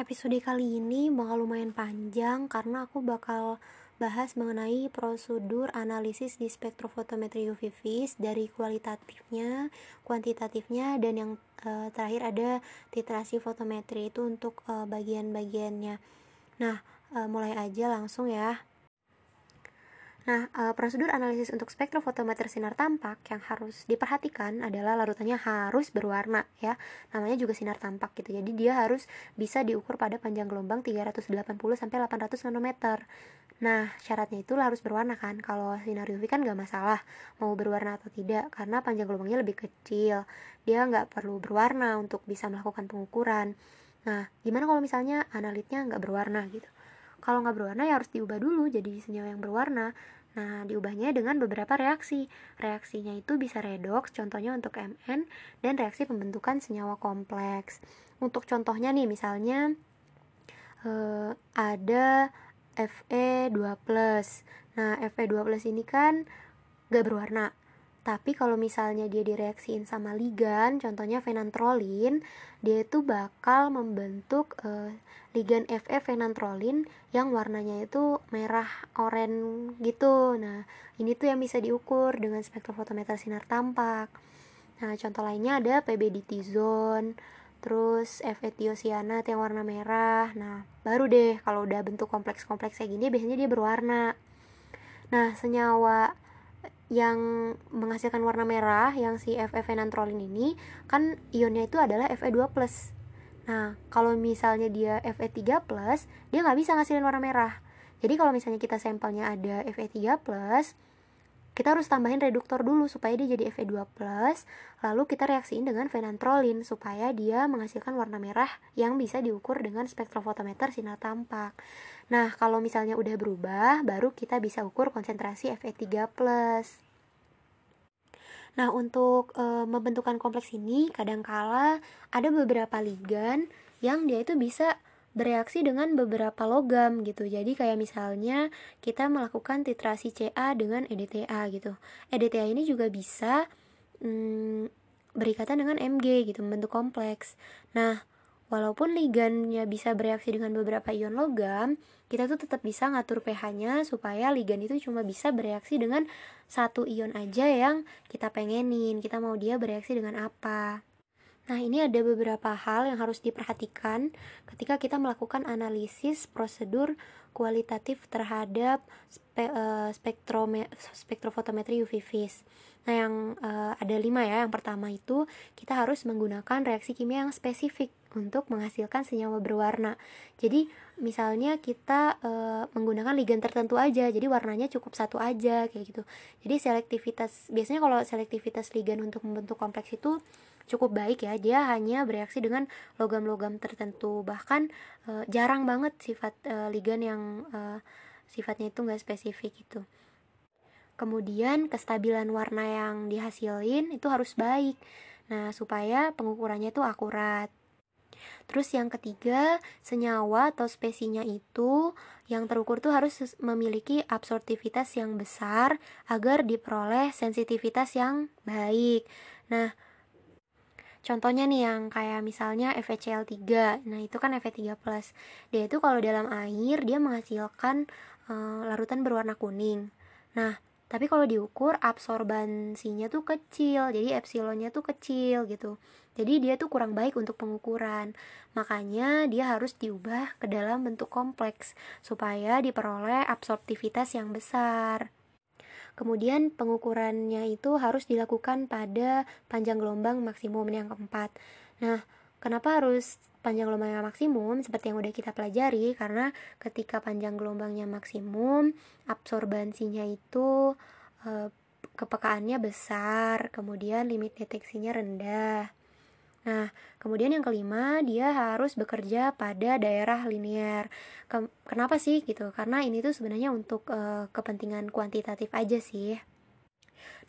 Episode kali ini bakal lumayan panjang karena aku bakal bahas mengenai prosedur analisis di spektrofotometri UV vis dari kualitatifnya, kuantitatifnya, dan yang uh, terakhir ada titrasi fotometri itu untuk uh, bagian-bagiannya. Nah, uh, mulai aja langsung ya. Nah, uh, prosedur analisis untuk spektrofotometer sinar tampak yang harus diperhatikan adalah larutannya harus berwarna ya. Namanya juga sinar tampak gitu. Jadi dia harus bisa diukur pada panjang gelombang 380 sampai 800 nanometer. Nah, syaratnya itu harus berwarna kan. Kalau sinar UV kan nggak masalah mau berwarna atau tidak karena panjang gelombangnya lebih kecil. Dia nggak perlu berwarna untuk bisa melakukan pengukuran. Nah, gimana kalau misalnya analitnya nggak berwarna gitu? Kalau nggak berwarna ya harus diubah dulu jadi senyawa yang berwarna. Nah, diubahnya dengan beberapa reaksi. Reaksinya itu bisa redox, contohnya untuk Mn, dan reaksi pembentukan senyawa kompleks. Untuk contohnya nih, misalnya eh, ada Fe2+. Nah, Fe2+ ini kan gak berwarna. Tapi kalau misalnya dia direaksiin sama ligan, contohnya fenantrolin, dia itu bakal membentuk uh, ligan Fe fenantrolin yang warnanya itu merah oranye gitu. Nah, ini tuh yang bisa diukur dengan spektrofotometer sinar tampak. Nah, contoh lainnya ada PB ditizon, terus Fe tiosianat yang warna merah. Nah, baru deh kalau udah bentuk kompleks-kompleks kayak gini biasanya dia berwarna. Nah, senyawa yang menghasilkan warna merah yang si Fe fenantrolin ini kan ionnya itu adalah Fe2+. Nah, kalau misalnya dia Fe3+, dia nggak bisa ngasilin warna merah. Jadi kalau misalnya kita sampelnya ada Fe3+, kita harus tambahin reduktor dulu supaya dia jadi Fe2+, lalu kita reaksiin dengan fenantrolin supaya dia menghasilkan warna merah yang bisa diukur dengan spektrofotometer sinar tampak. Nah, kalau misalnya udah berubah, baru kita bisa ukur konsentrasi Fe3+. Nah, untuk e, membentukkan kompleks ini kadangkala ada beberapa ligan yang dia itu bisa bereaksi dengan beberapa logam gitu. Jadi kayak misalnya kita melakukan titrasi Ca dengan EDTA gitu. EDTA ini juga bisa hmm, berikatan dengan Mg gitu, membentuk kompleks. Nah, walaupun ligannya bisa bereaksi dengan beberapa ion logam, kita tuh tetap bisa ngatur pH-nya supaya ligan itu cuma bisa bereaksi dengan satu ion aja yang kita pengenin. Kita mau dia bereaksi dengan apa. Nah, ini ada beberapa hal yang harus diperhatikan ketika kita melakukan analisis prosedur kualitatif terhadap spe, uh, spektrofotometri UV vis. Nah, yang uh, ada lima ya. Yang pertama itu kita harus menggunakan reaksi kimia yang spesifik untuk menghasilkan senyawa berwarna. Jadi misalnya kita e, menggunakan ligan tertentu aja, jadi warnanya cukup satu aja kayak gitu. Jadi selektivitas biasanya kalau selektivitas ligan untuk membentuk kompleks itu cukup baik ya. Dia hanya bereaksi dengan logam-logam tertentu. Bahkan e, jarang banget sifat e, ligan yang e, sifatnya itu nggak spesifik itu. Kemudian kestabilan warna yang dihasilin itu harus baik. Nah, supaya pengukurannya itu akurat. Terus yang ketiga, senyawa atau spesinya itu yang terukur tuh harus memiliki absorptivitas yang besar agar diperoleh sensitivitas yang baik. Nah, Contohnya nih yang kayak misalnya FeCl3. Nah, itu kan Fe3+. Dia itu kalau dalam air dia menghasilkan uh, larutan berwarna kuning. Nah, tapi kalau diukur absorbansinya tuh kecil jadi epsilonnya tuh kecil gitu. Jadi dia tuh kurang baik untuk pengukuran. Makanya dia harus diubah ke dalam bentuk kompleks supaya diperoleh absorptivitas yang besar. Kemudian pengukurannya itu harus dilakukan pada panjang gelombang maksimum yang keempat. Nah kenapa harus panjang gelombangnya maksimum seperti yang udah kita pelajari karena ketika panjang gelombangnya maksimum absorbansinya itu e, kepekaannya besar kemudian limit deteksinya rendah Nah, kemudian yang kelima, dia harus bekerja pada daerah linear. Kenapa sih gitu? Karena ini tuh sebenarnya untuk e, kepentingan kuantitatif aja sih.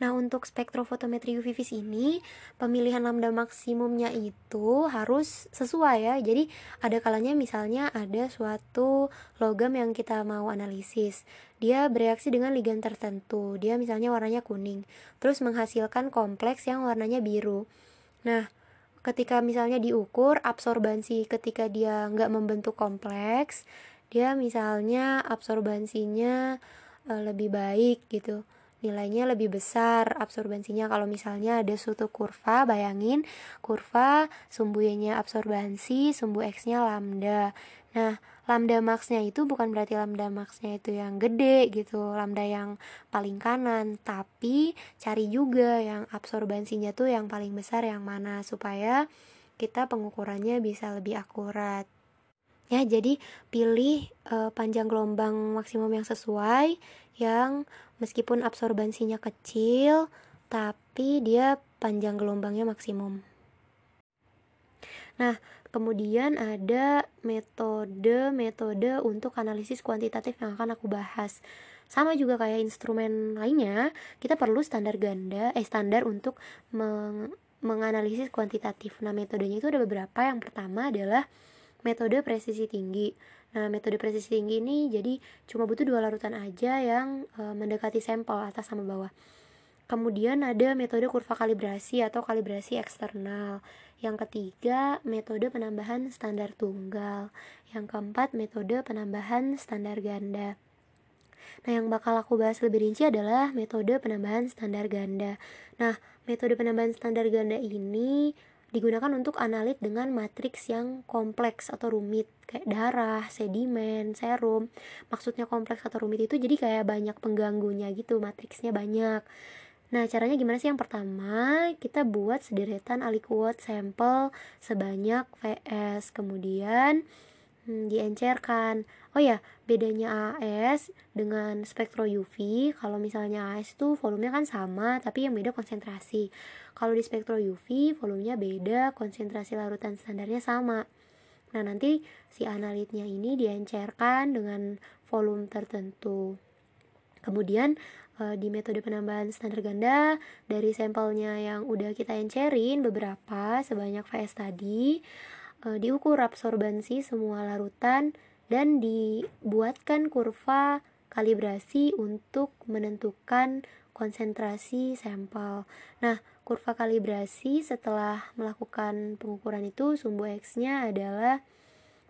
Nah, untuk spektrofotometri UV vis ini, pemilihan lambda maksimumnya itu harus sesuai ya. Jadi, ada kalanya misalnya ada suatu logam yang kita mau analisis. Dia bereaksi dengan ligan tertentu. Dia misalnya warnanya kuning, terus menghasilkan kompleks yang warnanya biru. Nah, ketika misalnya diukur absorbansi ketika dia nggak membentuk kompleks dia misalnya absorbansinya e, lebih baik gitu nilainya lebih besar absorbansinya kalau misalnya ada suatu kurva bayangin kurva sumbu y-nya absorbansi sumbu x-nya lambda. Nah lambda max-nya itu bukan berarti lambda max-nya itu yang gede gitu lambda yang paling kanan. Tapi cari juga yang absorbansinya tuh yang paling besar yang mana supaya kita pengukurannya bisa lebih akurat ya jadi pilih uh, panjang gelombang maksimum yang sesuai yang meskipun absorbansinya kecil tapi dia panjang gelombangnya maksimum. Nah kemudian ada metode-metode untuk analisis kuantitatif yang akan aku bahas. Sama juga kayak instrumen lainnya kita perlu standar ganda eh standar untuk meng menganalisis kuantitatif. Nah metodenya itu ada beberapa. Yang pertama adalah metode presisi tinggi Nah, metode presisi tinggi ini jadi cuma butuh dua larutan aja yang e, mendekati sampel atas sama bawah. Kemudian ada metode kurva kalibrasi atau kalibrasi eksternal. Yang ketiga, metode penambahan standar tunggal. Yang keempat, metode penambahan standar ganda. Nah, yang bakal aku bahas lebih rinci adalah metode penambahan standar ganda. Nah, metode penambahan standar ganda ini digunakan untuk analit dengan matriks yang kompleks atau rumit kayak darah, sedimen, serum. Maksudnya kompleks atau rumit itu jadi kayak banyak pengganggunya gitu, matriksnya banyak. Nah, caranya gimana sih? Yang pertama, kita buat sederetan aliquot sampel sebanyak VS. Kemudian hmm, diencerkan. Oh ya, bedanya AS dengan spektro UV, kalau misalnya AS itu volumenya kan sama, tapi yang beda konsentrasi. Kalau di spektro UV, volumenya beda, konsentrasi larutan standarnya sama. Nah, nanti si analitnya ini diencerkan dengan volume tertentu. Kemudian e, di metode penambahan standar ganda dari sampelnya yang udah kita encerin beberapa sebanyak VS tadi e, diukur absorbansi semua larutan dan dibuatkan kurva kalibrasi untuk menentukan konsentrasi sampel. Nah, kurva kalibrasi setelah melakukan pengukuran itu sumbu X-nya adalah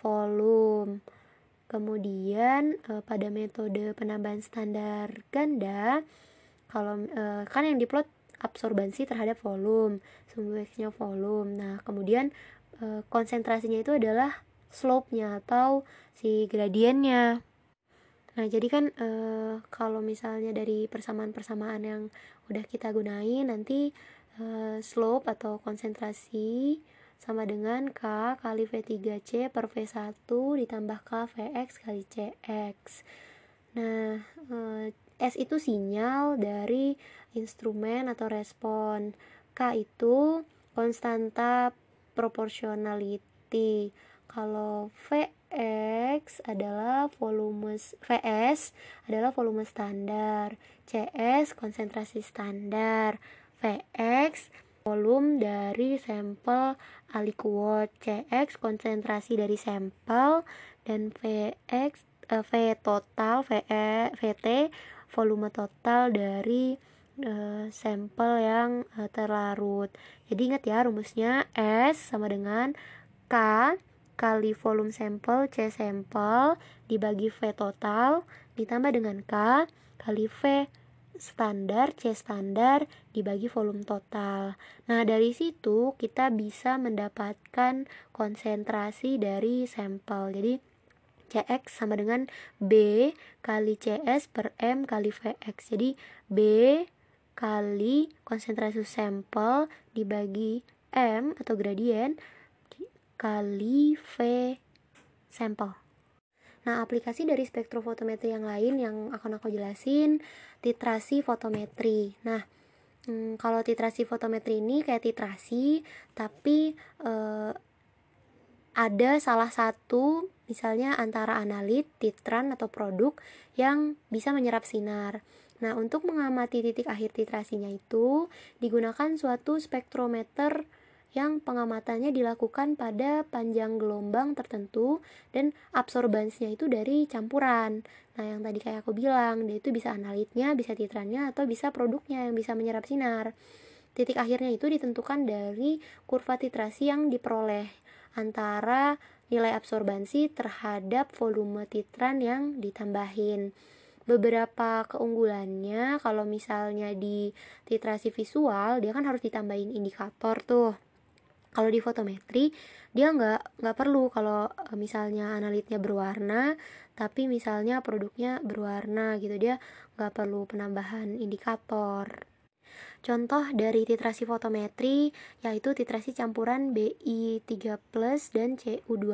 volume. Kemudian e, pada metode penambahan standar ganda kalau e, kan yang diplot absorbansi terhadap volume, sumbu X-nya volume. Nah, kemudian e, konsentrasinya itu adalah slope-nya atau si gradiennya. Nah, jadi kan e, kalau misalnya dari persamaan-persamaan yang udah kita gunain nanti e, slope atau konsentrasi sama dengan K kali V3C per V1 ditambah K Vx kali Cx. Nah, S itu sinyal dari instrumen atau respon. K itu konstanta proportionality. Kalau Vx adalah volume Vs adalah volume standar, Cs konsentrasi standar, Vx volume dari sampel aliquot, Cx konsentrasi dari sampel dan Vx eh, V total VE, Vt volume total dari uh, sampel yang uh, terlarut. Jadi ingat ya rumusnya S sama dengan K kali volume sampel C sampel dibagi V total ditambah dengan K kali V standar C standar dibagi volume total. Nah, dari situ kita bisa mendapatkan konsentrasi dari sampel. Jadi CX sama dengan B kali CS per M kali VX. Jadi B kali konsentrasi sampel dibagi M atau gradien kali V sampel. Nah, aplikasi dari spektrofotometri yang lain yang akan aku jelasin, titrasi fotometri. Nah, hmm, kalau titrasi fotometri ini kayak titrasi, tapi eh, ada salah satu misalnya antara analit, titran atau produk yang bisa menyerap sinar. Nah, untuk mengamati titik akhir titrasinya itu digunakan suatu spektrometer yang pengamatannya dilakukan pada panjang gelombang tertentu dan absorbansinya itu dari campuran. Nah, yang tadi kayak aku bilang, dia itu bisa analitnya, bisa titrannya, atau bisa produknya yang bisa menyerap sinar. titik akhirnya itu ditentukan dari kurva titrasi yang diperoleh antara nilai absorbansi terhadap volume titran yang ditambahin beberapa keunggulannya kalau misalnya di titrasi visual dia kan harus ditambahin indikator tuh. Kalau di fotometri dia nggak nggak perlu kalau e, misalnya analitnya berwarna tapi misalnya produknya berwarna gitu dia nggak perlu penambahan indikator Contoh dari titrasi fotometri yaitu titrasi campuran BI3 dan CU2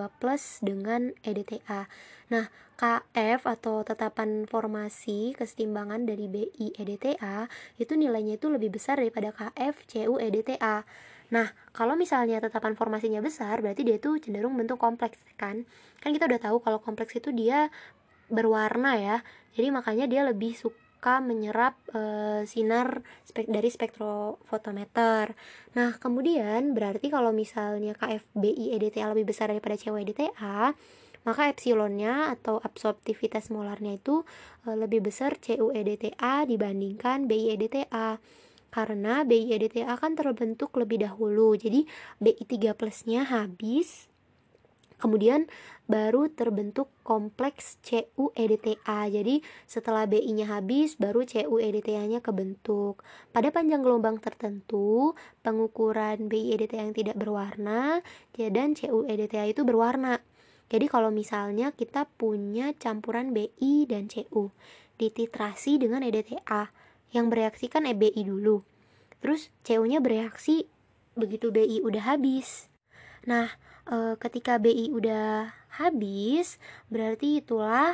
dengan EDTA. Nah, KF atau tetapan formasi kesetimbangan dari BI EDTA itu nilainya itu lebih besar daripada KF CU EDTA. Nah, kalau misalnya tetapan formasinya besar, berarti dia itu cenderung bentuk kompleks, kan? Kan kita udah tahu kalau kompleks itu dia berwarna ya. Jadi makanya dia lebih suka suka menyerap e, sinar spek dari spektrofotometer. Nah, kemudian berarti kalau misalnya KFBI EDTA lebih besar daripada CW EDTA, maka epsilonnya atau absorptivitas molarnya itu e, lebih besar CU EDTA dibandingkan BI EDTA karena BI EDTA kan terbentuk lebih dahulu jadi BI 3 plusnya habis kemudian baru terbentuk kompleks CU EDTA. Jadi setelah BI-nya habis baru CU EDTA-nya kebentuk. Pada panjang gelombang tertentu, pengukuran BI EDTA yang tidak berwarna ya, dan CU EDTA itu berwarna. Jadi kalau misalnya kita punya campuran BI dan CU dititrasi dengan EDTA yang bereaksi kan EBI dulu. Terus CU-nya bereaksi begitu BI udah habis. Nah, e, ketika BI udah habis, berarti itulah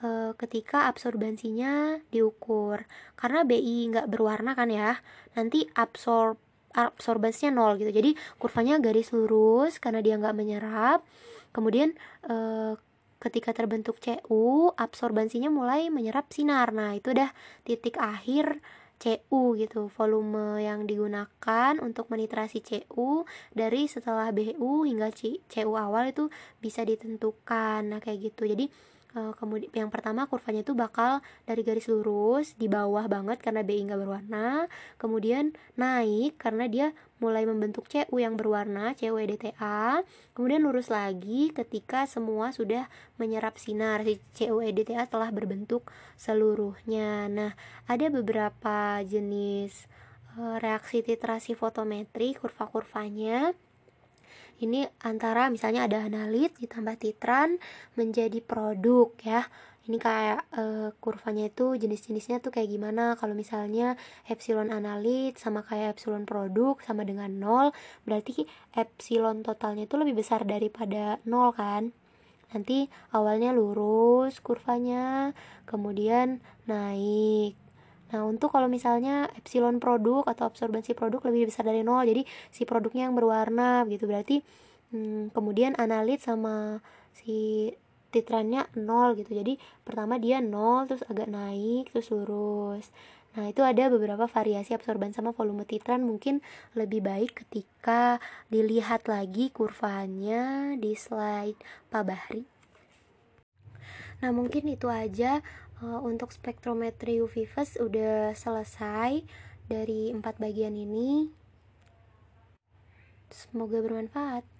e, ketika absorbansinya diukur. Karena BI nggak berwarna kan ya, nanti absorb absorbansinya nol gitu. Jadi kurvanya garis lurus karena dia nggak menyerap. Kemudian e, ketika terbentuk CU, absorbansinya mulai menyerap sinar. Nah, itu udah titik akhir CU gitu volume yang digunakan untuk menitrasi CU dari setelah BU hingga CU awal itu bisa ditentukan. Nah kayak gitu. Jadi kemudian yang pertama kurvanya itu bakal dari garis lurus di bawah banget karena BI nggak berwarna kemudian naik karena dia mulai membentuk CU yang berwarna CU EDTA kemudian lurus lagi ketika semua sudah menyerap sinar si CU EDTA telah berbentuk seluruhnya. Nah ada beberapa jenis uh, reaksi titrasi fotometri kurva-kurvanya ini antara misalnya ada analit ditambah titran menjadi produk ya. Ini kayak uh, kurvanya itu jenis-jenisnya tuh kayak gimana? Kalau misalnya epsilon analit sama kayak epsilon produk sama dengan nol berarti epsilon totalnya itu lebih besar daripada nol kan? Nanti awalnya lurus kurvanya kemudian naik Nah, untuk kalau misalnya epsilon produk atau absorbansi produk lebih besar dari nol, jadi si produknya yang berwarna gitu. Berarti hmm, kemudian analit sama si titrannya nol gitu. Jadi pertama dia nol terus agak naik terus lurus. Nah, itu ada beberapa variasi absorban sama volume titran mungkin lebih baik ketika dilihat lagi kurvanya di slide Pak Bahri. Nah, mungkin itu aja uh, untuk spektrometri UV-Vis udah selesai dari empat bagian ini. Semoga bermanfaat.